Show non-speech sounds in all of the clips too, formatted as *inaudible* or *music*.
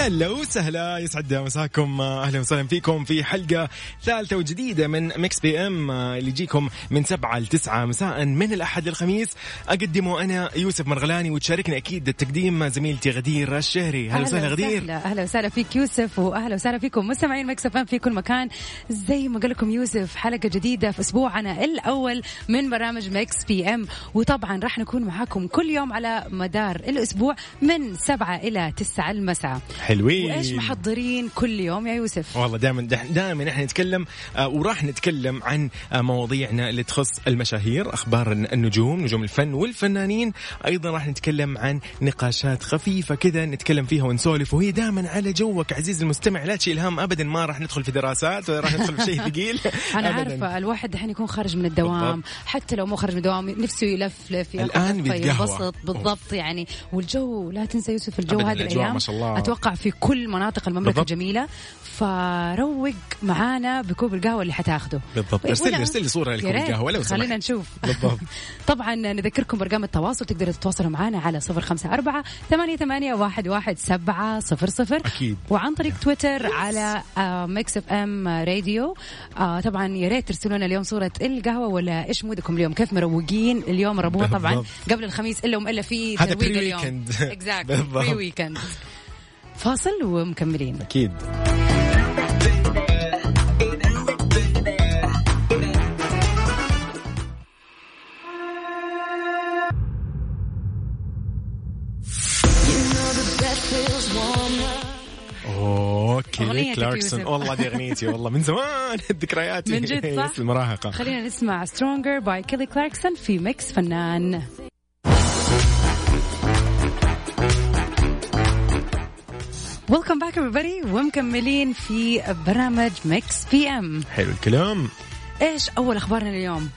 هلا وسهلا يسعد مساكم أهلا وسهلا فيكم في حلقة ثالثة وجديدة من Mix PM اللي يجيكم من سبعة ل 9 مساء من الأحد للخميس. أقدمه أنا يوسف مرغلاني وتشاركني أكيد التقديم زميلتي غدير الشهري. أهلا وسهلا غدير. أهلا وسهلا فيك يوسف وأهلا وسهلا فيكم مستمعين Mix FM في كل مكان. زي ما قال لكم يوسف حلقة جديدة في أسبوعنا الأول من برنامج Mix PM. وطبعا راح نكون معاكم كل يوم على مدار الأسبوع من سبعة إلى تسعة المساء. حلوين وإيش محضرين كل يوم يا يوسف؟ والله دائما دائما إحنا نتكلم آه وراح نتكلم عن آه مواضيعنا اللي تخص المشاهير أخبار النجوم نجوم الفن والفنانين أيضا راح نتكلم عن نقاشات خفيفة كذا نتكلم فيها ونسولف وهي دائما على جوك عزيزي المستمع لا تشيل هم ابدا ما راح ندخل في دراسات ولا راح ندخل في شيء ثقيل *laughs* أنا. عارفة الواحد الحين يكون خارج من الدوام. حتى لو مو خارج من الدوام نفسه يلفلف بيتقهوى. ينبسط بالضبط يعني والجو لا تنسى يوسف الجو هذه الأيام ما شاء الله. أتوقع في كل مناطق المملكة بالضبط. الجميلة. فروق معانا بكوب القهوة اللي حتاخده. بالضبط. ارسل لي ارسل لي صورة ريت. القهوة. لو خلينا سمحت نشوف. بالضبط. *laughs* طبعا نذكركم برقم التواصل تقدروا تتواصلوا معنا على صفر خمسة أربعة ثمانية, ثمانية واحد, واحد سبعة صفر صفر. أكيد. وعن طريق تويتر على Mix FM Radio طبعا يا ريت ترسلوا لنا اليوم صورة القهوة ولا إيش مودكم اليوم؟ كيف مروقين اليوم؟ ربوها طبعا. قبل الخميس إلا وما الا في ترويق اليوم. exactly. pre weekend فاصل ومكملين. أكيد. أغنيتك كلاركسون. والله دي أغنيتي والله من زمان. *laughs* ذكرياتي من جد صح؟ *laughs* المراهقة. خلينا نسمع Stronger by كيلي كلاركسون في ميكس فنان welcome back everybody. ومكملين في برنامج Mix PM حلو الكلام. إيش أول أخبارنا اليوم؟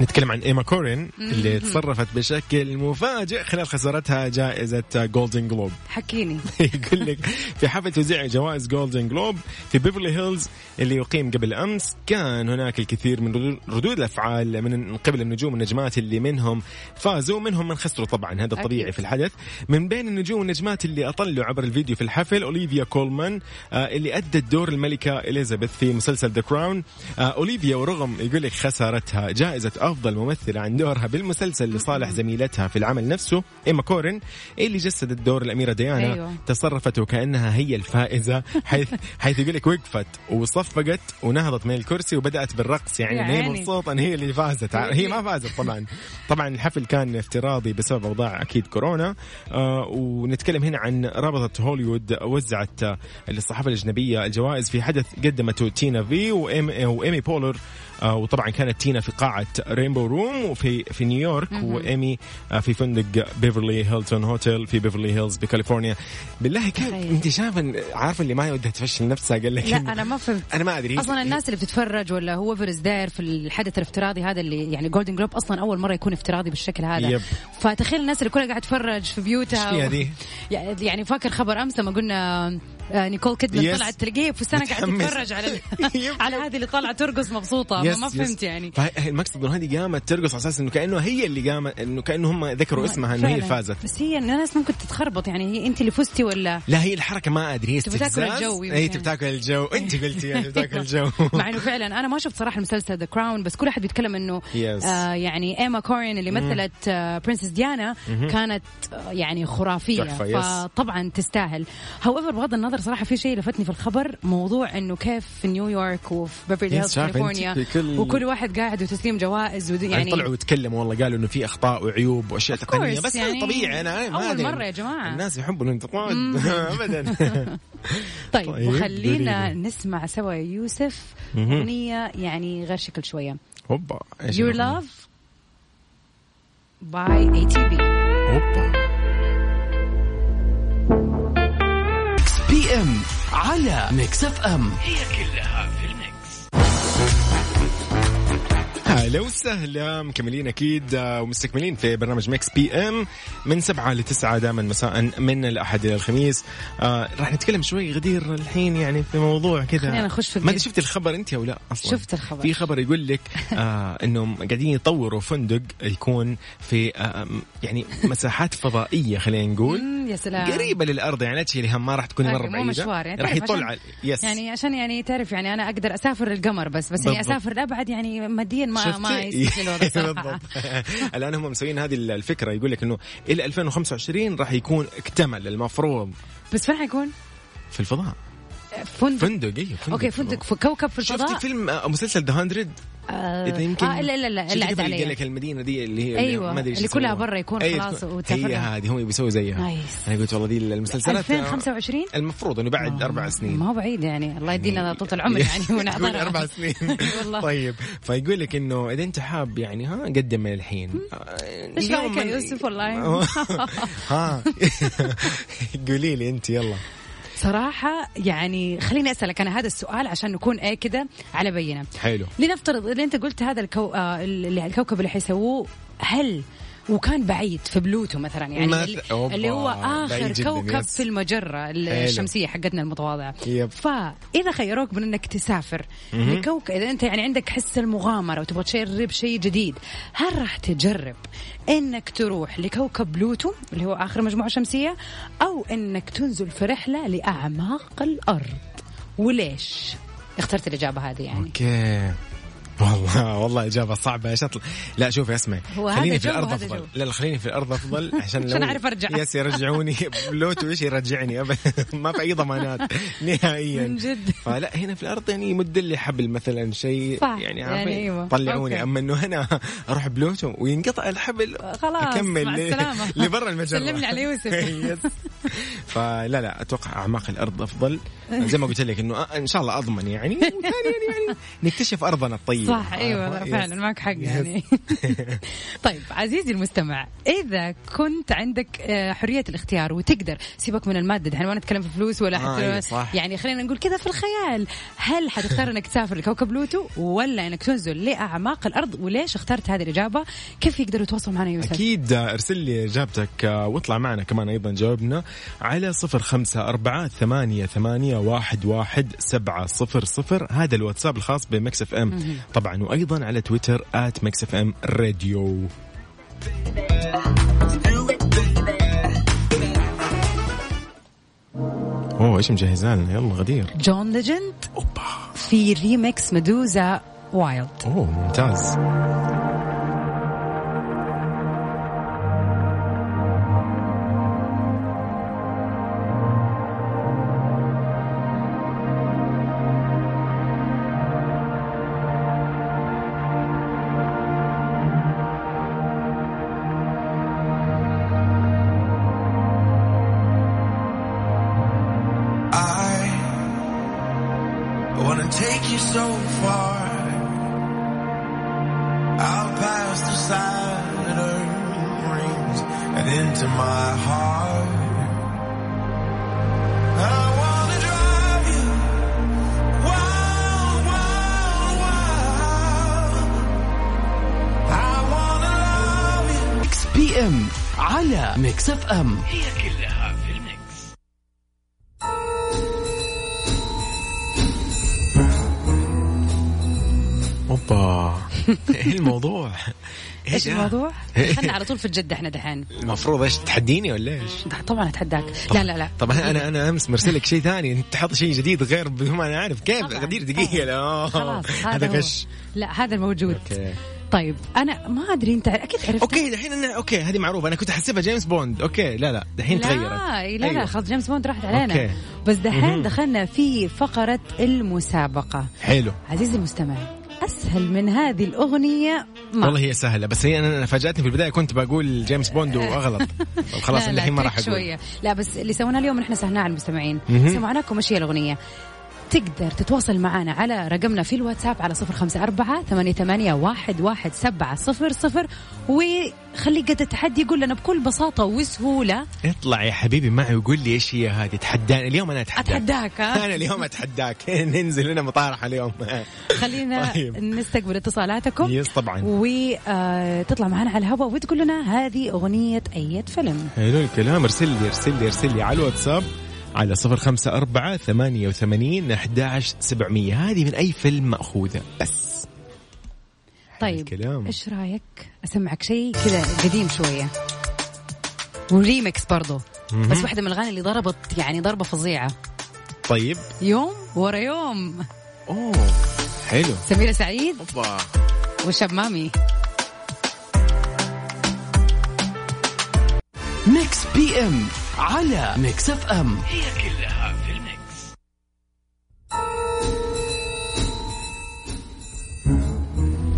نتكلم عن إيما كورين اللي تصرفت بشكل مفاجئ خلال خسارتها جائزة Golden Globe *laughs* حكيني. يقول لك في حفل توزيع جوائز Golden Globe في بيفرلي هيلز اللي يقيم قبل أمس كان هناك الكثير من ردود- الأفعال من قبل النجوم والنجمات اللي منهم فازوا منهم من خسروا طبعا هذا الطبيعي أكيد. في الحدث. من بين النجوم والنجمات اللي أطلوا عبر الفيديو في الحفل أوليفيا كولمان آه اللي ادت دور الملكة إليزابيث في مسلسل The Crown آه أوليفيا ورغم يقول لك خسارتها جائزة أفضل ممثلة عن دورها بالمسلسل لصالح زميلتها في العمل نفسه إيما كورين اللي جسدت دور الأميرة ديانا أيوة. تصرفت وكأنها هي الفائزة حيث *laughs* حيث يقول لك وقفت وصفقت ونهضت من الكرسي وبدأت بالرقص يعني إن هي عيني. مبسوطة إن هي اللي فازت. *laughs* هي ما فازت طبعا. طبعا الحفل كان افتراضي بسبب أوضاع أكيد كورونا. آه ونتكلم هنا عن رابطة هوليوود وزعت للصحافة الأجنبية الجوائز في حدث قدمته تينا فاي وإيمي, بولر. آه وطبعا كانت تينا في قاعة رينبو روم وفي في نيويورك وإيمي آه في فندق بيفرلي هيلتون هوتيل في بيفرلي هيلز بكاليفورنيا بالله كيف. أنت شايفة عارفة اللي ما ودها تفشل نفسها قال لك لا أنا ما فهمت أنا ما أدري أصلا الناس اللي بتتفرج ولا هو إيش داير في الحدث الافتراضي هذا اللي يعني جولدن جلوب أصلا أول مرة يكون افتراضي بالشكل هذا yep. فتخيل الناس اللي كلها قاعدة تتفرج في بيوتها دي؟ يعني فاكر خبر أمس لما قلنا نيكول كيدمان. طلعت تلاقيه في قاعدة متحمس. تتفرج على. *laughs* على هذه اللي طالعه ترقص مبسوطة ما, yes، ما. فهمت يعني فالمقصد انه هذه قامت ترقص على أساس إنه كأنه هي اللي قامت إنه كأنه هم ذكروا اسمها إنه هي. فازت بس هي الناس ممكن تتخربط يعني هي أنت اللي فزتي ولا لا هي الحركة ما أدري هي تبي تاكل استفزاز الجو هي يمكن. تبي تاكل الجو أنت قلتي تاكل *laughs* الجو مع إنه فعلا أنا ما شفت صراحة المسلسل The Crown بس كل أحد بيتكلم إنه Yes. آه يعني ايما كورين اللي مثلت آه princess ديانا كانت آه يعني خرافية yes. فطبعا تستاهل however بغض النظر صراحة في شيء لفتني في الخبر موضوع إنه كيف في نيويورك وفي بيفرلي Yes, هيلز كاليفورنيا كل- وكل واحد قاعد وتسليم جوائز ودي يعني يعني طلعوا يتكلموا والله قالوا إنه في أخطاء وعيوب وأشياء تقنية بس يعني يعني طبيعي أنا ما أدري. مرة يا جماعة. الناس يحبوا الانتقاد *laughs* ابدا *laughs* طيب, طيب، وخلينا قولي نسمع سوا يوسف. أغنية يعني غير شكل شوية هوبا إيش Your الأغنية؟ Love by ATV هوبا ام على ميكس اف ام هي كلها في أهلا وسهلا مكملين أكيد آه، ومستكملين في برنامج مكس بي إم من سبعة لتسعة دائما مساء من الأحد إلى الخميس. آه راح نتكلم شوي غدير الحين يعني في موضوع كذا. خلينا نخش في ما أدري. شفت الخبر أنت أو لا؟ أصلا شفت الخبر. في خبر يقول لك آه إنهم قاعدين يطوروا فندق يكون في آه يعني مساحات فضائية خلينا نقول. يا سلام. قريبة للأرض يعني لا تشيلي هم ما راح تكوني مرة بعيدة. يعني راح تعرف يطل عشان- يس. يعني عشان يعني تعرف يعني أنا أقدر أسافر القمر بس بس يعني بالضبط. أسافر لأبعد يعني ماديا ما ما صراحة *laughs* بالضبط. *laughs* الآن هم مسويين هذه الفكرة يقول لك إنه إلى 2025 راح يكون اكتمل المفروض. بس فين حيكون؟ في الفضاء. فندق. فندق أيوه فندق. أوكي. فندق. في كوكب في الفضاء؟ شفتي فيلم آه، مسلسل The 100 آه إذا يمكن آه لا لا لا قال علي لك المدينة دي اللي هي أيوة، ما أدري اللي كلها. برا يكون أيوة، خلاص وتسافر هي. هذه هم بيسووا زيها. nice. أنا قلت والله دي المسلسلات آه، 2025 المفروض إنه بعد أربع سنين. ما هو بعيد يعني الله يدينا طول العمر يعني *laughs* ونحضرها أربع سنين. *laughs* والله. طيب فيقول لك إنه إذا أنت حاب يعني ها قدم من الحين. إيش اليوم رأيك يا يوسف والله؟ *laughs* ها. قولي لي أنت يلا. صراحة يعني خليني أسألك أنا هذا السؤال عشان نكون إيه كده على بينة. حلو. لنفترض اللي أنت قلت هذا الكو... آه الكوكب اللي حيسووه هل وكان بعيد في بلوتو مثلا يعني مث- اللي, هو جداً، كوكب yes. في المجرة الشمسية حقتنا المتواضعة. yep. فإذا خيروك من أنك تسافر لكوكب إذا أنت يعني عندك حس المغامرة وتبغى تجرب شيء جديد هل راح تجرب إنك تروح لكوكب بلوتو اللي هو آخر مجموعة شمسية أو إنك تنزل في رحلة لأعماق الأرض؟ وليش؟ اخترت الإجابة هذه يعني. أوكي. والله والله إجابة صعبة إيش اطلع لا شوفي اسمعي هو هذا خليني في الأرض أفضل جو. لا لا خليني في الأرض أفضل *laughs* عشان لو عشان أعرف أرجع. yes يرجعوني *laughs* بلوتو إيش يرجعني ابدا ما في أي ضمانات نهائيا من جد. فلا هنا في الأرض يعني يمد لي حبل مثلا شيء يعني يعني أيوة. طلعوني أوكي. أما إنه هنا أروح بلوتو وينقطع الحبل خلاص أكمل *laughs* لبرا المجرة سلمني على يوسف. yes. فلا لا أتوقع أعماق الأرض أفضل زي ما قلت لك إنه أ- إن شاء الله أضمن يعني وثانيا يعني نكتشف أرضنا الطيبة صح أيوه yes. فعلا معك حق يعني. *laughs* *laughs* طيب عزيزي المستمع إذا كنت عندك آه، حرية الاختيار وتقدر سيبك من المادة دحين ما نتكلم في فلوس ولا آه، حتى أيوة،. يعني خلينا نقول كذا في الخيال. هل حتختار إنك تسافر لكوكب بلوتو ولا إنك تنزل لأعماق الأرض؟ وليش اخترت هذه الإجابة؟ كيف يقدروا يتواصلوا معنا يوسف؟ أكيد ارسل لي إجابتك آه، واطلع معنا كمان أيضا جاوبنا على صفر خمسة أربعة ثمانية, ثمانية واحد, واحد سبعة صفر صفر هذا الواتساب الخاص ب Mix FM. طبعا وأيضا على تويتر at Mix FM Radio. أوه إيش مجهزها لنا يلا غدير. جون ليجند أوبا. في ريميكس ميدوزا Wild. أوه ممتاز. you so far out past the Saturn rings and into my heart. I wanna drive you wild, wild, wild. I wanna love you. ميكس بي ام على ميكس اف ام هي كلها إيش؟ الموضوع؟ *laughs* دخلنا على طول في الجد إحنا دحين. المفروض إيش تحديني ولا إيش؟ طبعا أتحداك. لا لا لا. طب أنا أنا أمس مرسلك شيء ثاني. أنت تحط شيء جديد غير بدون ما أنا عارف. كيف؟ طبعاً، غدير دقيقة. لا. خلاص هذا. غش لا هذا الموجود أوكي. طيب أنا ما أدري أنت أكيد عرفت. أوكي دحين أنا أوكي هذه معروفة. أنا كنت أحسبها جيمس بوند. أوكي لا لا دحين تغيرت. لا لا لا أيوة. خلاص جيمس بوند راحت علينا. أوكي. بس دحين. دخلنا في فقرة المسابقة. حلو. عزيزي المستمع أسهل من هذه الأغنية. ما؟ والله هي سهلة بس هي أنا أنا فاجأتني في البداية كنت بقول جيمس بوند وأغلط. *laughs* طب خلاص لا لا الحين ما راح أقول. شوية. لا بس اللي سويناه اليوم نحن سهلناه على المستمعين. سمعناكم إيش هي الأغنية؟ تقدر تتواصل معنا على رقمنا في الواتساب على صفر خمسة أربعة ثمانية, ثمانية واحد, واحد سبعة صفر صفر. وخلي قد التحدي يقول لنا بكل بساطة وسهولة. اطلع يا حبيبي معي وقول لي إيش هي هذه. تحداني اليوم أنا أتحداك. أتحداك ها؟ أنا اليوم أتحداك. *laughs* ننزل هنا مطارحه اليوم. *laughs* خلينا طيب. نستقبل اتصالاتكم. yes طبعا. وتطلع معنا على الهواء وتقول لنا هذه أغنية أي فيلم. حلو الكلام. ارسل لي ارسل لي ارسل لي على الواتساب. على صفر خمسة أربعة ثمانية وثمانين أحداش سبعمية. هذه من أي فيلم مأخوذة؟ بس. طيب الكلام. إيش رأيك؟ أسمعك شيء كذا قديم شوية. وريمكس برضو. بس واحدة من الأغاني اللي ضربت يعني ضربة فظيعة. طيب. يوم ورا يوم. أوه حلو. سميرة سعيد. أوبا. وشاب مامي Mix PM على Mix FM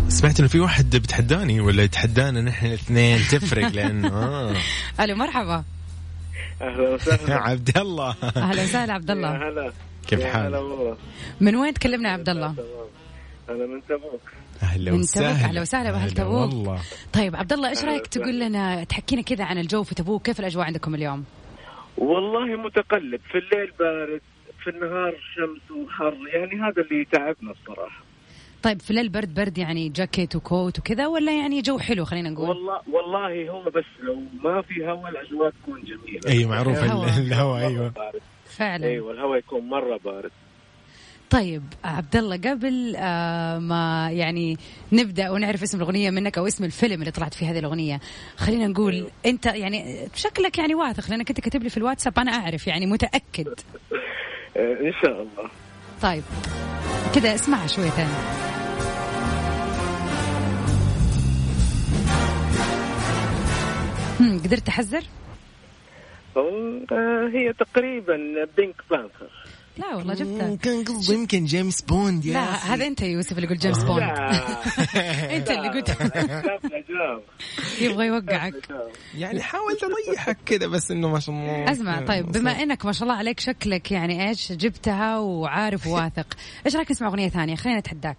سمعت إنه في واحد بتحداني ولا يتحدانا نحن الاثنين؟ تفرق لأنه آه. *laughs* ألو مرحبا. أهلا وسهلا. عبد الله. أهلا وسهلا عبد الله. يا هلا. كيف حالك؟ والله. من وين تكلمنا يا عبد الله؟ تمام. أنا من تبوك. أهلا من وسهلا. تبوك، أهلا وسهلا هلا تبوك. والله. طيب عبد الله إيش رأيك. تقول لنا تحكينا كذا عن الجو في تبوك؟ كيف الأجواء عندكم اليوم؟ والله متقلب. في الليل بارد في النهار شمس وحر. يعني هذا اللي تعبنا الصراحة. طيب في الليل برد برد يعني جاكيت وكوت وكذا ولا يعني جو حلو خلينا نقول؟ والله والله هو بس لو ما في هواء الأجواء تكون جميلة. أيوه معروف الهواء. أيوه. فعلا. أيوه الهواء يكون مرة بارد. طيب عبد الله قبل آه ما يعني نبدأ ونعرف اسم الأغنية منك أو اسم الفيلم اللي طلعت فيه هذه الأغنية خلينا نقول أيوه. أنت يعني شكلك يعني واثق لأنك أنت كاتب لي في الواتساب أنا أعرف يعني متأكد *laughs* آه إن شاء الله طيب كذا اسمعها شوية ثاني هم، قدرت تحزر؟ آه هي تقريبا Pink Panther لا والله جبتها. كان قصدي يمكن جيمس بوند يا لا أخي. هذا أنت يوسف اللي قلت جيمس بوند. *laughs* أنت اللي قلت. *laughs* يبغى يوقعك. يعني حاولت اضيعك كذا بس إنه ما شاء الله. أسمع طيب بما إنك ما شاء الله عليك شكلك يعني إيش جبتها وعارف وواثق. إيش رأيك نسمع أغنية ثانية؟ خلينا نتحداك.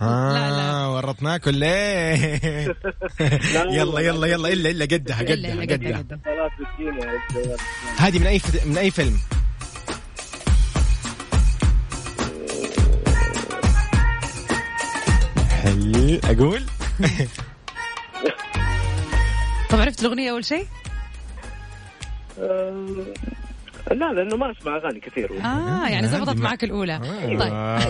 آه لا، لا. ورطناك ولا *laughs* إيه؟ يلا يلا يلا إلا إلا قدها إلا- قدها إلا قدها. هذه من أي. من أي فيلم؟ هل أقول؟ *laughs* طب عرفت الأغنية أول شيء؟ آه، لا لأنه ما أسمع أغاني كثير. آه يعني هذه زبطت معك الأولى. طيب. آه.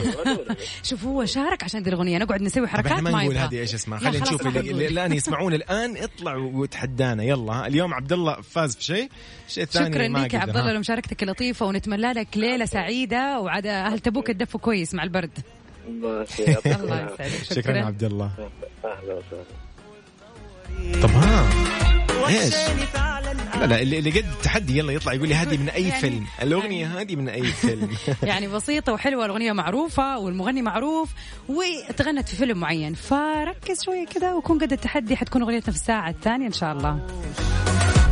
*laughs* شوف هو شارك عشان دي الأغنية. نقعد نسوي طب حركات ما نقول يبغى هذه إيش اسمها. خلينا نشوف اللي, الآن يسمعون. الآن اطلع وتحدانا. يلا. اليوم عبد الله فاز في شيء. الشيء الثاني شكرا لك يا. عبد الله. لمشاركتك اللطيفه ونتمنى لك ليلة سعيدة وعاد أهل تبوك تدفوا كويس مع البرد. *laughs* الله. يسعدك. شكرا يا عبد الله. أهلا وسهلا. طب ها. إيش؟ لا لا اللي اللي قد التحدي يلا يطلع يقول لي هذه من أي يعني- فيلم. الأغنية هذه من أي فيلم. *laughs* يعني بسيطة وحلوة الأغنية معروفة والمغني معروف وتغنت في فيلم معين. فركز شوية كده وكون قد التحدي حتكون أغنيتنا في الساعة الثانية إن شاء الله.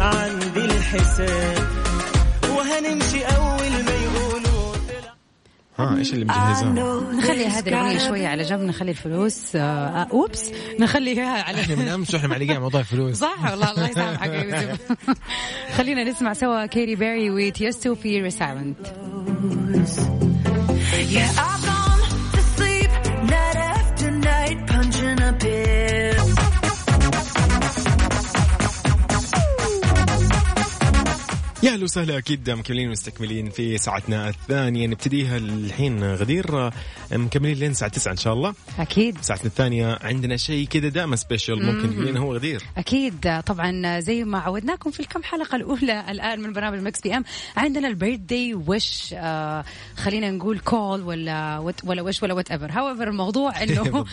عندي الحساب وهنمشي أول ها إيش اللي مجهزاه؟ نخلي هذه الأغنية شوية على جنب نخلي الفلوس آه آه، أوبس نخليها على إحنا من أمس وإحنا معلقين على موضوع الفلوس. صح؟ والله الله يسامحك. يا *laughs* يوسف خلينا نسمع سوا كيتي بيري وتيستو في Resilient يا أهلا وسهلا أكيد مكملين ومستكملين في ساعتنا الثانية. نبتديها الحين غدير مكملين لين الساعة 9 إن شاء الله. أكيد. ساعتنا الثانية عندنا شيء كذا دائما special ممكن تقولين هو غدير. أكيد. طبعا زي ما عودناكم في الكم حلقة الأولى الآن من برنامج Mix PM عندنا ال birthday wish آه خلينا نقول call ولا what ولا wish ولا whatever however الموضوع *laughs* إنه.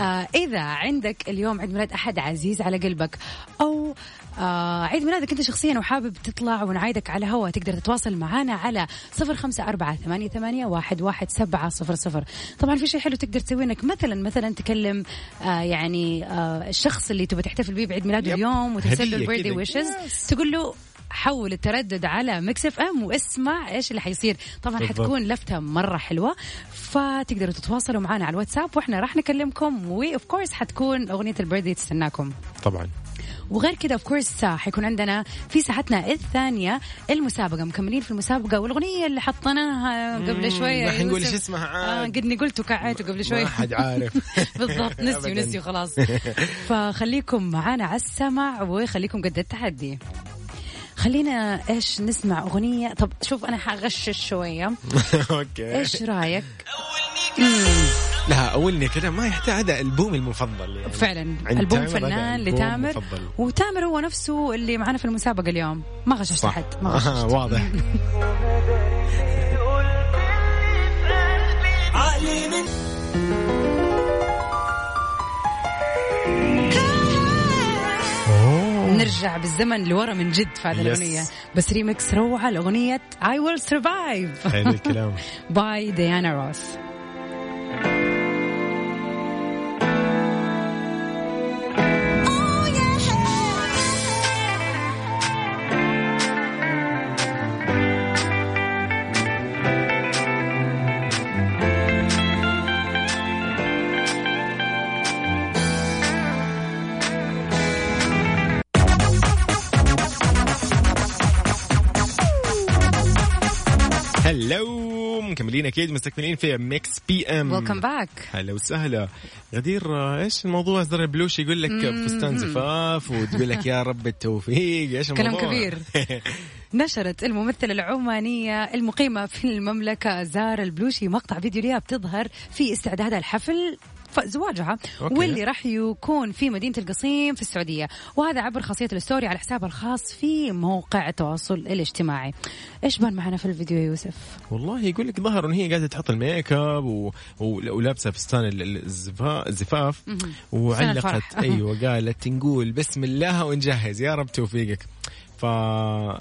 آه إذا عندك اليوم عيد ميلاد أحد عزيز على قلبك أو آه عيد ميلادك أنت شخصيا وحابب تطلع ونعايدك على هوا تقدر تتواصل معنا على صفر خمسة أربعة ثمانية, ثمانية واحد, واحد سبعة صفر صفر طبعا في شيء حلو تقدر تسوي انك مثلا مثلا تكلم آه يعني آه الشخص اللي تبغى تحتفل به بعيد ميلاده. اليوم وترسل له ال birthday. wishes تقول له حول التردد على Mix FM واسمع إيش اللي حيصير طبعا بالضبط. حتكون لفتة مرة حلوة فتقدروا تتواصلوا معنا على الواتساب وإحنا راح نكلمكم و of course حتكون أغنية ال birthday تستناكم طبعا وغير كذا of course حيكون عندنا في ساعتنا الثانية المسابقة مكملين في المسابقة والأغنية اللي حطيناها قبل شوية راح نقول. إيش اسمها؟ آه عاد. قدني قلت وكعيت قبل شوي. ما حد عارف. *laughs* بالضبط نسيوا *laughs* أبداً. نسيوا خلاص فخليكم معانا على السمع وخليكم قد التحدي. خلينا إيش نسمع أغنية؟ طب شوف أنا حغشش شوية. *laughs* أوكي. إيش رأيك؟ اولني كذا ما يحتاج هذا البوم المفضل يعني. فعلا ألبوم فنان لتامر. المفضل. وتامر هو نفسه اللي معنا في المسابقة اليوم. ما غششت أحد ما آه غششت. *laughs* واضح. *laughs* نرجع بالزمن لورا من جد في هذه. الأغنية. بس ريمكس روعة لأغنية I will survive. حلو الكلام. by ديانا روس مكملين أكيد مستكملين في Mix PM welcome back هلا وسهلا. غدير إيش الموضوع؟ زارا البلوشي يقول لك فستان زفاف وتقول لك يا رب التوفيق. إيش كلام الموضوع؟ كبير. *laughs* نشرت الممثلة العمانية المقيمة في المملكة زارا البلوشي مقطع فيديو لها بتظهر في استعدادها لحفل زواجها أوكي. واللي راح يكون في مدينة القصيم في السعودية. وهذا عبر خاصية ال story على حسابها الخاص في موقع التواصل الاجتماعي. إيش بان معنا في الفيديو يوسف؟ والله يقول لك ظهر إن هي قاعدة تحط الميك أب و... و... ولابسة فستان ال- ال- الزفا... الزفاف. وعلقت. أيوه *laughs* قالت نقول بسم الله ونجهز. يا رب توفيقك. ف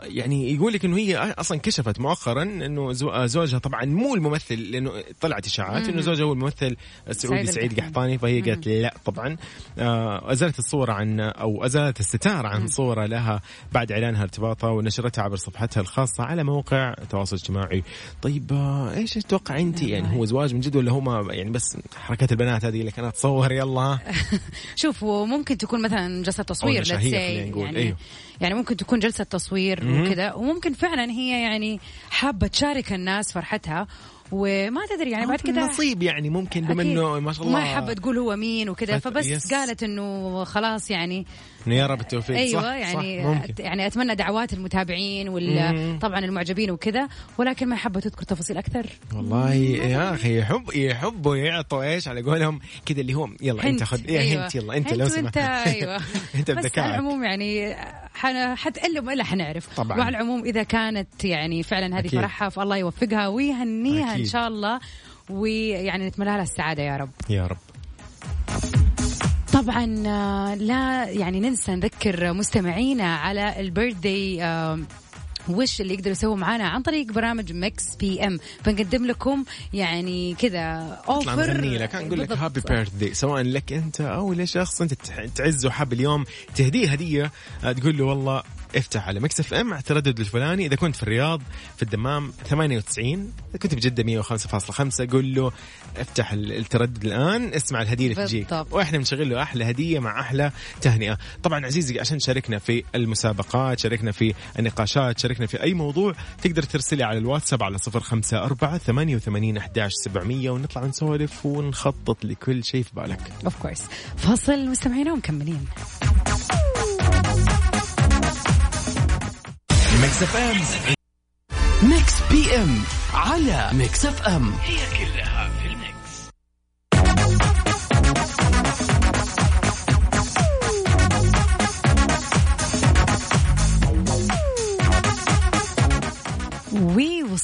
يعني يقول لك إنه هي أصلا كشفت مؤخرا إنه زو- زوجها طبعا مو الممثل لأنه طلعت إشاعات إنه زوجها هو الممثل السعودي سعيد. قحطاني فهي قالت لا طبعا. آه، أزالت الصورة عن أو أزالت الستار عن صورة لها بعد إعلانها ارتباطها ونشرتها عبر صفحتها الخاصة على موقع تواصل اجتماعي. طيب آه، إيش تتوقع أنت؟ يعني هو زواج من جد ولا هو ما يعني بس حركات البنات هذه لك أنا اتصور يلا. *laughs* شوف وممكن تكون مثلا جلسة تصوير يعني أيوه. يعني ممكن تكون جلسة تصوير وكذا. وممكن فعلا هي يعني حابة تشارك الناس فرحتها. وما تدري يعني بعد كذا نصيب يعني ممكن بما. إنه ما شاء الله ما حابة تقول هو مين وكذا. فبس يس. قالت إنه خلاص يعني يا رب التوفيق. أيوه صح يعني صح ممكن. يعني أتمنى دعوات المتابعين وال طبعا المعجبين وكذا. ولكن ما حابة تذكر تفاصيل أكثر. والله يا أخي يحب يحبوا يعطوا إيش على قولهم. كذا اللي هو يلا أنت. خذ إيه هنت يلا أنت لو سمحت. أيوه. *laughs* أنت بس على بذكائك العموم يعني حتألم الا حنعرف طبعاً. وعلى العموم إذا كانت يعني فعلا هذه أكيد. فرحها فالله يوفقها ويهنيها إن أكيد. شاء الله ويعني نتمنى لها السعادة يا رب يا رب طبعا آه، لا يعني ننسى نذكر مستمعينا على ال birthday wish اللي يقدروا يسووا معانا عن طريق برامج Mix PM بنقدم لكم يعني كذا offer لك. نقول لك. happy birthday سواء لك أنت أو لشخص أنت تعزه حاب اليوم تهديه هدية تقول له والله افتح على Mix FM على التردد الفلاني. إذا كنت في الرياض في الدمام 98 إذا كنت بجده 105.5 قول له افتح ال- التردد الآن. اسمع الهدية اللي تجيك. وإحنا بنشغل له أحلى هدية مع أحلى تهنئة. طبعا عزيزي عشان تشاركنا في المسابقات شاركنا في النقاشات شاركنا في أي موضوع تقدر ترسلي على الواتساب على 054 88 11 700 ونطلع نسولف ونخطط لكل شيء في بالك. Of course فاصل مستمعينا ومكملين. Mix FM Mix PM على Mix FM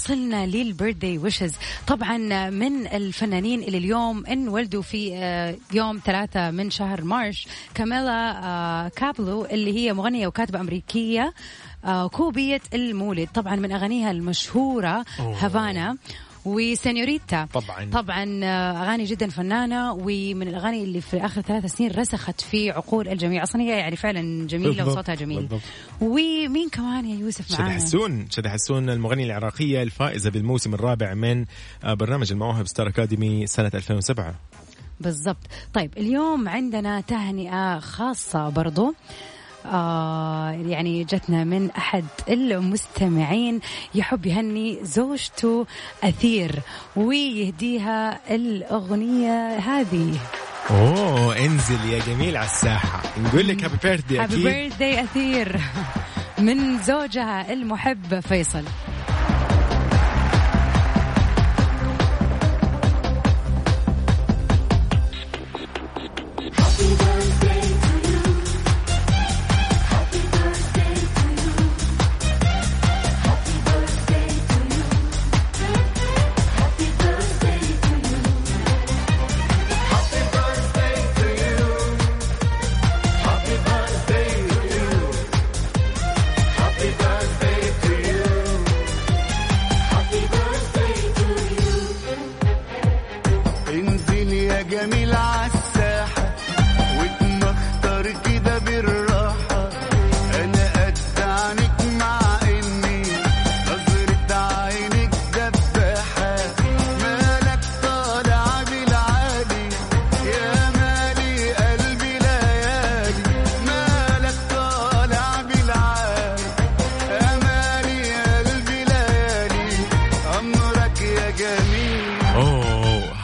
ووصلنا لل birthday wishes. طبعا من الفنانين اللي اليوم انولدوا في آه، يوم ثلاثة من شهر March كاميلا آه، كابلو اللي هي مغنية وكاتبة أمريكية آه، كوبية المولد. طبعا من أغانيها المشهورة هافانا. وسينيوريتا. طبعاً. طبعا آه، أغاني جدا فنانة ومن الأغاني اللي في آخر ثلاث سنين رسخت في عقول الجميع. أصلا هي يعني فعلا جميلة وصوتها جميل. بالضبط. ومين كمان يا يوسف شذى معانا؟ حسون شذى حسون المغنية العراقية الفائزة بالموسم الرابع من آه، برنامج المواهب ستار أكاديمي سنة 2007 بالضبط. طيب اليوم عندنا تهنئة خاصة برضو. آه يعني جتنا من أحد المستمعين. يحب يهني زوجته أثير ويهديها الأغنية هذه. أوه انزل يا جميل على الساحة. نقول لك هابي بيرثدي هابي بيرثدي أثير. *laughs* من زوجها المحب فيصل.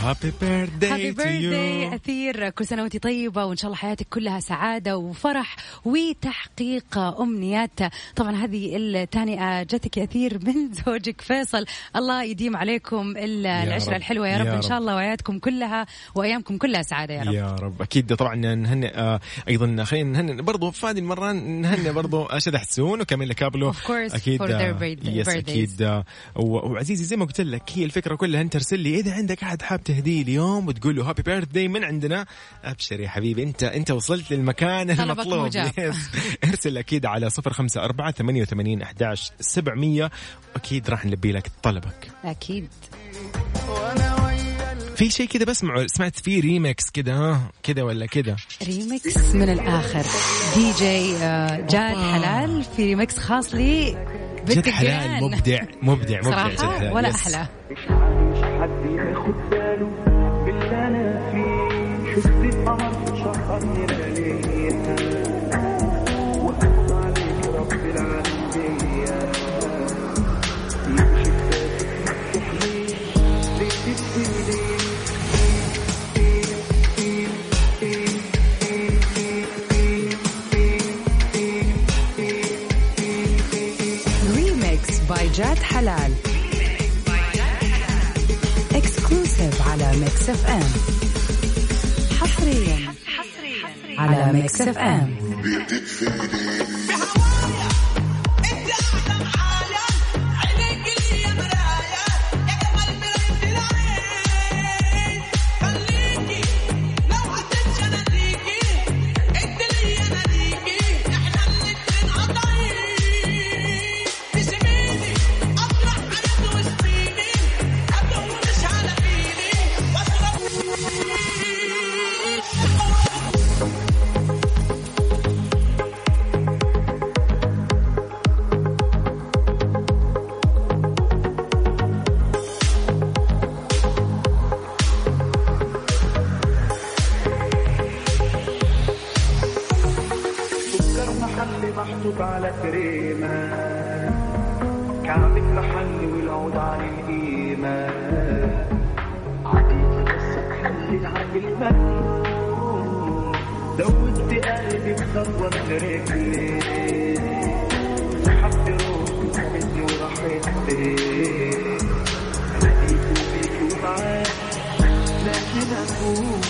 happy birthday happy birthday أثير كل سنة وأنت طيبة وإن شاء الله حياتك كلها سعادة وفرح وتحقيق أمنيات. طبعا هذه التهنئة جتك يا أثير من *laughs* زوجك فيصل. الله يديم عليكم ال- العشرة. الحلوة يا رب. يا إن رب. شاء الله وحياتكم كلها وأيامكم كلها سعادة يا رب. يا رب. أكيد طبعا نهنئ آه، أيضا خلينا نهنئ برضو في هذه المرة نهنئ برضو *laughs* شذى حسون وكاميلا كابلو. آه، birthday- yes birthdays. أكيد آه، وعزيزي زي ما قلت لك هي الفكرة كلها. أنت ارسل لي إذا عندك أحد حاب تهديه اليوم وتقول له happy birthday من عندنا. ابشر يا حبيبي أنت أنت وصلت للمكان المطلوب. *laughs* ارسل أكيد على 054 88 11 700 أكيد راح نلبي لك طلبك. أكيد. في شيء كذا بسمعه سمعت فيه ريمكس كذا ها؟ كذا ولا كذا ريمكس من الآخر. دي جي آه، جاد حلال في ريمكس خاص لي جد حلال. مبدع مبدع مبدع جد صراحة حلال. ولا يس. فيه شفت القمر محطوط على كريمة. كعبك محلي والعود على القيمة. عديتي بس تخلي العقل مجنون دوبت قلبي بخطوة من رجلي. سحبت روحي وخدتني وراحت فين لقيته فيكي ومعاك لكن أكون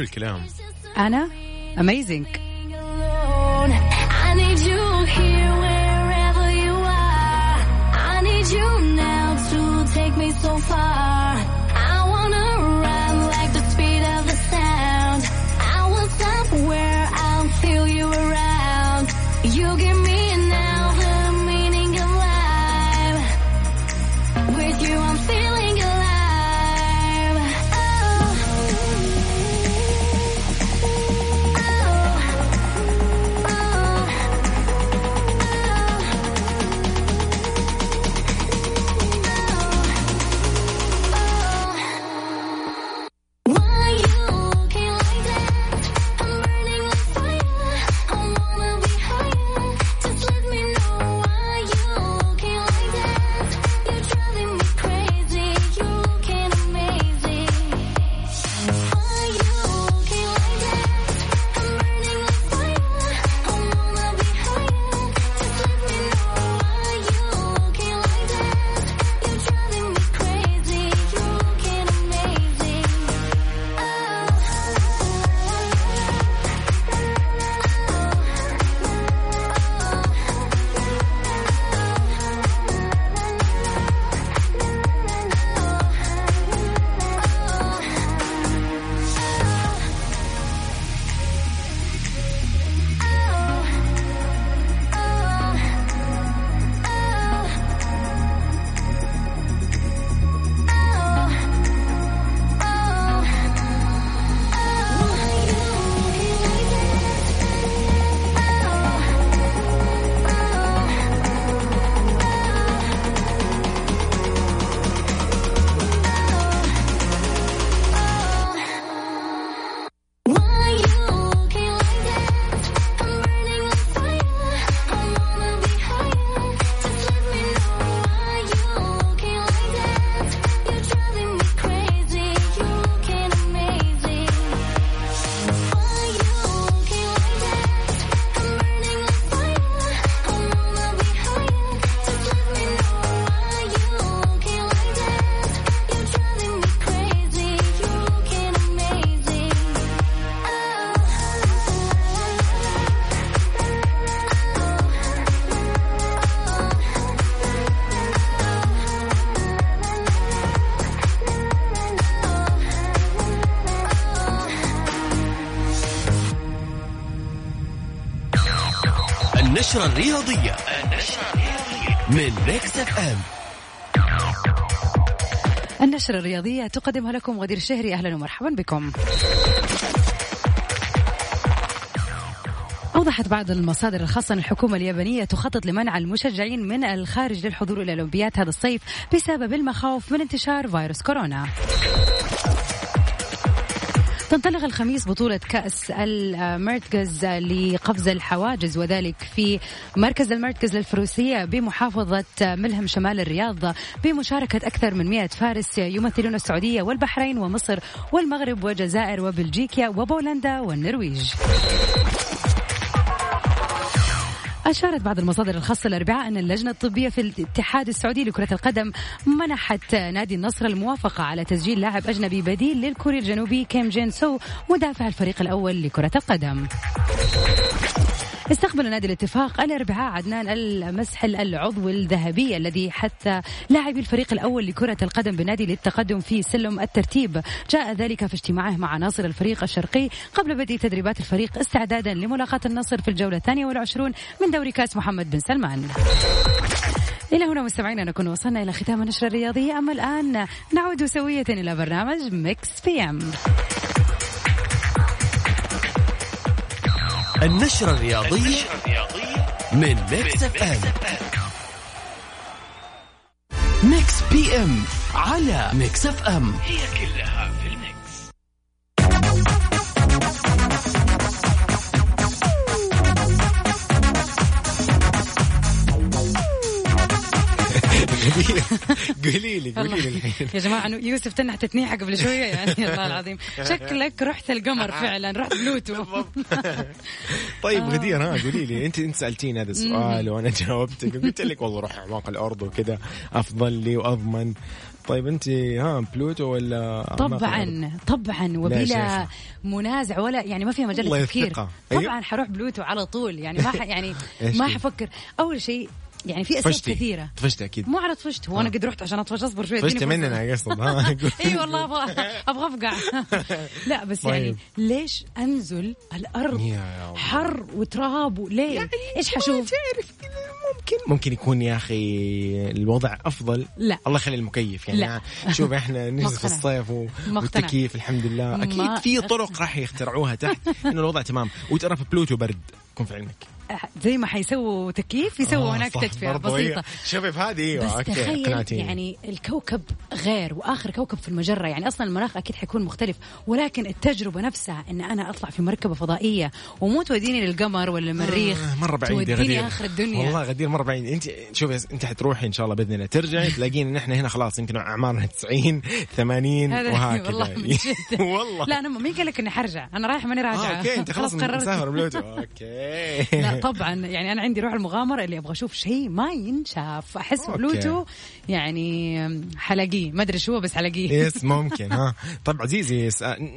حلو الكلام. أنا اميزنج النشرة الرياضية من Mix FM النشرة الرياضية تقدمها لكم غدير الشهري. أهلا ومرحبا بكم. أوضحت بعض المصادر الخاصة أن الحكومة اليابانية تخطط لمنع المشجعين من الخارج للحضور إلى الأولمبياد هذا الصيف بسبب المخاوف من انتشار فيروس كورونا. تنطلق الخميس بطولة كأس المرتكز لقفز الحواجز وذلك في مركز المرتكز للفروسية بمحافظة ملهم شمال الرياض بمشاركة أكثر من 100 فارس يمثلون السعودية والبحرين ومصر والمغرب والجزائر وبلجيكا وبولندا والنرويج. أشارت بعض المصادر الخاصة الأربعاء أن اللجنة الطبية في الاتحاد السعودي لكرة القدم منحت نادي النصر الموافقة على تسجيل لاعب أجنبي بديل للكوري الجنوبي كيم جين سو مدافع الفريق الأول لكرة القدم. استقبل نادي الاتفاق الأربعاء عدنان المسحل العضو الذهبي الذي حث لاعبي الفريق الأول لكرة القدم بنادي للتقدم في سلم الترتيب. جاء ذلك في اجتماعه مع عناصر الفريق الشرقي قبل بدء تدريبات الفريق استعدادا لملاقاة النصر في الجولة الثانية والعشرون من دوري كأس محمد بن سلمان. إلى هنا مستمعينا نكون وصلنا إلى ختام النشرة الرياضية. أما الآن نعود سوية إلى برنامج Mix PM. النشرة الرياضية من Mix FM Mix PM على Mix FM هي كلها في ال Mix. *laughs* *laughs* قولي لي قولي لي الحين. يا جماعة أنه يوسف تنح تتنيحة قبل شوية يعني. *laughs* الله العظيم. شكلك رحت القمر فعلا رحت بلوتو. *laughs* طيب غدير ها قولي لي. أنت أنت سألتيني هذا السؤال وأنا جاوبتك. قلت لك والله روح اعماق الأرض وكذا أفضل لي وأضمن. طيب أنت ها بلوتو ولا؟ طبعا طبعا لا وبلا. منازع ولا يعني ما فيها مجال للتفكير الثقة. أيوه. طبعا حروح بلوتو على طول. يعني ما. يعني ما؟ حفكر. أول شيء يعني في أسباب طفشتي. كثيرة. طفشتي أكيد. مو على طفشت هو أنا قد رحت عشان أطفش أصبر شوي طفشتي. مننا قصد ها إي والله أبغى أبغى أفقع. *laughs* لا بس يعني طيب. ليش أنزل الأرض. حر وتراب وليه يعني إيش حشوف؟ ممكن. ممكن يكون يا أخي الوضع أفضل. لا. الله يخلي المكيف. يعني لا. شوف إحنا *laughs* نجلس في. الصيف و... والتكييف الحمد لله. أكيد في. طرق راح يخترعوها تحت. إنه الوضع تمام. وترى في بلوتو برد. كن في علمك. زي ما حيسووا تكييف يسووا آه، هناك تدفئة بسيطة. شوفي في هذه أيوه بس okay تخيل. يعني الكوكب غير وآخر كوكب في المجرة. يعني أصلا المناخ أكيد حيكون مختلف ولكن التجربة نفسها إن أنا أطلع في مركبة فضائية ومو توديني للقمر ولا المريخ آه، مرة بعيد توديني آخر الدنيا. والله غدير مرة بعيد. أنت شوفي أنت حتروحي إن شاء الله بإذن الله. ترجعي تلاقين نحن هنا خلاص يمكن أعمارنا 90 80 هذا وهكذا. *laughs* والله. *laughs* والله. لا أنا مين قال لك إني حرجع. أنا رايح ماني راجعة. آه، okay أنت خلاص *laughs* قررت. مسافر okay. لا. طبعا يعني أنا عندي روح المغامرة اللي أبغى أشوف شيء ما ينشاف أحس. بلوتو يعني حلاقيه ما أدري شو هو بس حلاقيه yes *laughs* ممكن ها. طب عزيزي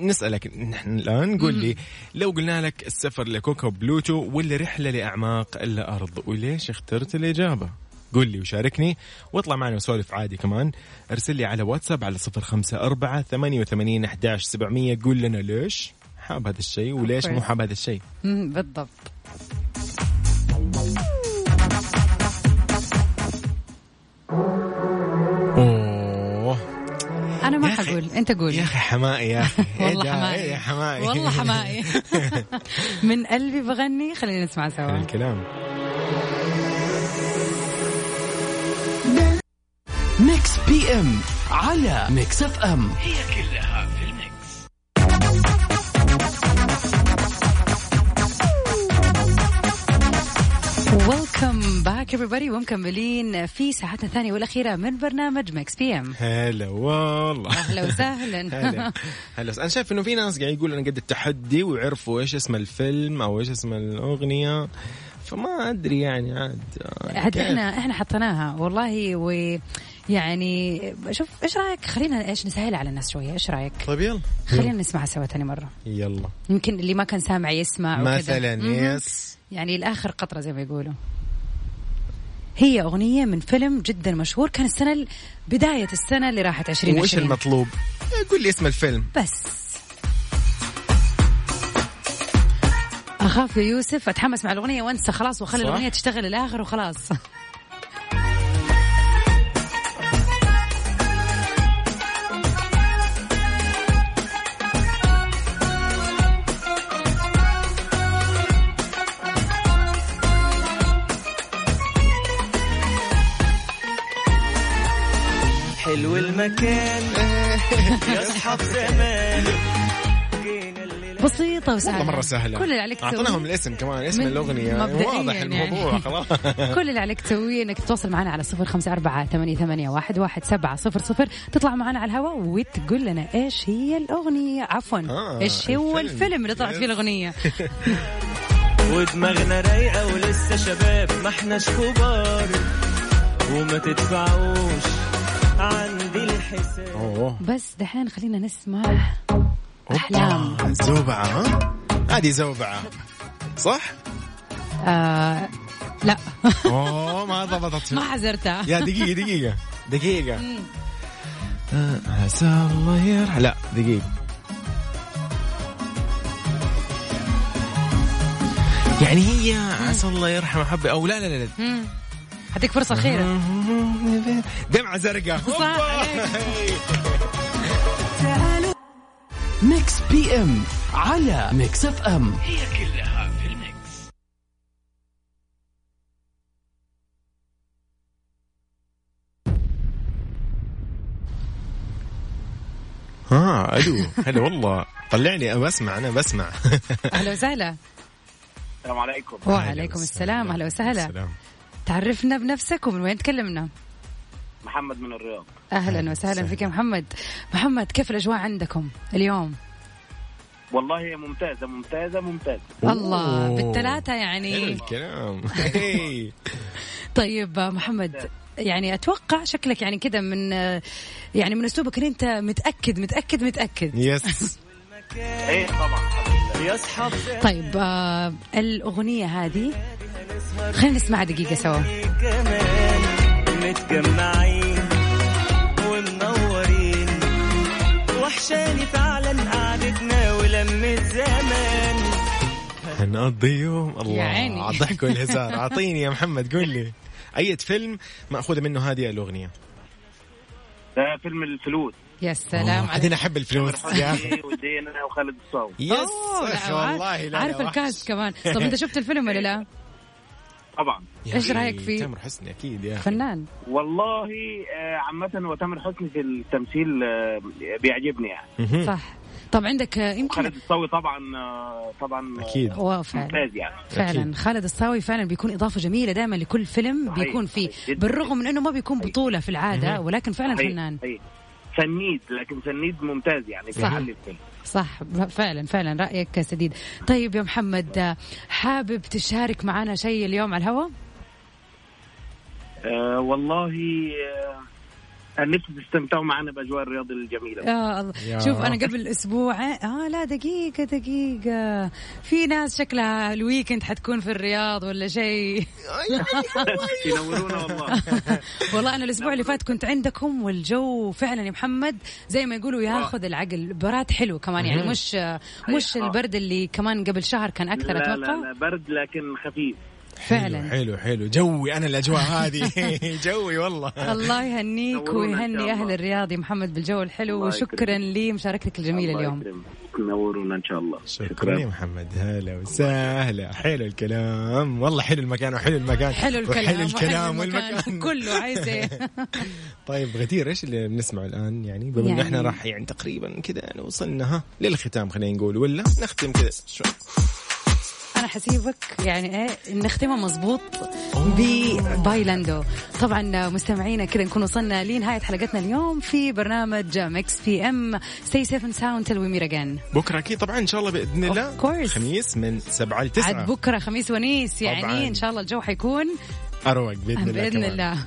نسألك نحن الآن قول لي لو قلنا لك السفر لكوكب بلوتو ولا رحلة لأعماق الأرض وليش اخترت الإجابة؟ قول لي وشاركني واطلع معنا وسولف عادي كمان. أرسل لي على واتساب على صفر خمسة أربعة ثمانية وثمانين أحداش سبعمية قول لنا ليش حاب هذا الشيء وليش مو حاب هذا الشيء. بالضبط. حقول أنت قول. يا أخي حمائي يا *laughs* إيه والله ده؟ حمائي. إيه يا حمائي. والله حمائي. *laughs* *laughs* من قلبي بغني. خلينا نسمع سوا. الكلام. Mix PM على Mix FM welcome back everybody. ومكملين في ساعتنا الثانية والأخيرة من برنامج Mix PM هلا والله. أهلا وسهلا. *laughs* هلا. هلا. أنا شايف إنه في ناس قاعد يقولوا أنا قد التحدي ويعرفوا إيش اسم الفيلم أو إيش اسم الأغنية. فما أدري يعني عاد عاد إحنا إحنا حطيناها والله و يعني شوف إيش رأيك؟ خلينا إيش نسهل على الناس شوية إيش رأيك؟ طيب يلا. خلينا نسمعها سوا ثاني مرة. يلا. يمكن اللي ما كان سامع يسمع. مثلا. يس. يعني الآخر قطرة زي ما يقولوا. هي أغنية من فيلم جدا مشهور كان السنة ال- بداية السنة اللي راحت 2020 وإيش المطلوب؟ قول لي اسم الفيلم. بس. أخاف يا يوسف أتحمس مع الأغنية وأنسى خلاص واخلي صح؟ الأغنية تشتغل الآخر وخلاص. بسيطة وسهلة. والله مرة سهلة. كل اللي عليك تسويه. أعطيناهم الاسم كمان اسم الأغنية. واضح يعني. الموضوع خلاص. *laughs* كل اللي عليك تسويه إنك تتواصل معنا على صفر خمسة أربعة ثمانية, ثمانية واحد, واحد سبعة صفر صفر. تطلع معنا على الهواء وتقول لنا إيش هي الأغنية. عفوا. آه، إيش هو الفيلم. الفيلم اللي طلعت فيه الأغنية؟ *laughs* ودماغنا رايقة ولسه شباب ما إحناش كبار. وما تدفعوش عندي الحساب. بس دحين خلينا نسمع أحلام زوبعة ها؟ هذه زوبعة. صح؟ آه لا. أوه ما ضبطت. ما حزرتها. يا دقيقة دقيقة. دقيقة. عسى الله يرحم لا دقيقة. يعني هي عسى الله يرحم حبي أو لا لا لا. هديك فرصة أخيرة *laughs* دمعة زرقاء. صح. *laughs* Mix PM على Mix FM ها ألو *laughs* هلا والله. طلعني أنا بسمع أنا بسمع. *laughs* أهلا وسهلا. السلام عليكم. وعليكم السلام. أهلا وسهلا. السلام. تعرفنا بنفسك ومن وين تكلمنا؟ محمد من الرياض. أهلا وسهلا فيك يا محمد. محمد كيف الأجواء عندكم اليوم؟ والله ممتازة ممتازة ممتازة. الله حلو يعني. الكلام. *laughs* هي. طيب محمد يعني أتوقع شكلك يعني كذا من يعني من أسلوبك إن أنت متأكد متأكد متأكد. يس. إيه طبعا. طيب آه الأغنية هذه خلينا نسمعها دقيقة سوا. متجمعين ومنورين وحشاني فعلا قعدتنا ولمة زمان. هنقضي يوم. الله يا عيني. على الضحك والهزار. *laughs* أعطيني يا محمد قول لي. أي فيلم مأخوذة منه هذه الأغنية؟ ده فيلم الفلوس. يا سلام بعدين احب الفلوس. *laughs* يا أخي. ودينا وخالد الصاوي يس والله لا عارف لا، الكاست كمان. طب أنت شفت الفيلم ولا لا؟ *laughs* طبعا. أخي، رأيك فيه؟ تامر حسني أكيد يا فنان؟ والله آه، عامة هو تامر حسني في التمثيل آه، بيعجبني يعني. صح. طب عندك آه، يمكن خالد الصاوي طبعا طبعا أكيد. ممتاز يعني. فعلا. أكيد. خالد الصاوي فعلا بيكون إضافة جميلة دائما لكل فيلم صحيح، بيكون فيه. بالرغم من إنه ما بيكون بطولة في العادة ولكن فعلا صحيح، فنان. صحيح. سنيد لكن سنيد ممتاز يعني صح. بيحل الفيلم صح. فعلا فعلا رأيك سديد. طيب يا محمد حابب تشارك معنا شيء اليوم على الهواء؟ آه والله أنا نفسي تستمتعوا معنا بأجواء الرياض الجميلة. يا الله. يا. شوف أنا قبل أسبوع آه لا دقيقة دقيقة. في ناس شكلها الويكند حتكون في الرياض ولا شيء؟ *laughs* ينورونا والله. *laughs* والله أنا الأسبوع اللي فات كنت عندكم والجو فعلا يا محمد زي ما يقولوا ياخذ العقل. براد حلو كمان يعني مش مش آه. البرد اللي كمان قبل شهر كان أكثر لا لا أتوقع. لا برد لكن خفيف. فعلا. حلو حلو. جوي أنا الأجواء *laughs* هذه. *laughs* جوي والله. الله يهنيك ويهني أهل. الرياض يا محمد بالجو الحلو وشكرا لمشاركتك الجميلة الله اليوم. تنورونا إن شاء الله. شكرا يا محمد. هلا وسهلا. حلو الكلام. والله حلو المكان وحلو المكان. حلو الكلام وحلو الكلام. والمكان. *laughs* كله عايز إيه؟ طيب غدير إيش اللي بنسمعه الآن؟ يعني بما انه يعني- إحنا راح يعني تقريبا كذا يعني وصلنا ها للختام خلينا نقول ولا نختم كذا؟ شوي أنا حسيبك يعني إيه نختمها مظبوط ب Bailando طبعا مستمعينا كذا نكون وصلنا لنهاية حلقتنا اليوم في برنامج Mix PM stay safe sound till we again بكرة أكيد. طبعا إن شاء الله بإذن الله. خميس من 7 لحد 9 بكرة خميس ونيس يعني طبعاً. إن شاء الله الجو حيكون أروق بإذن الله بإذن. الله.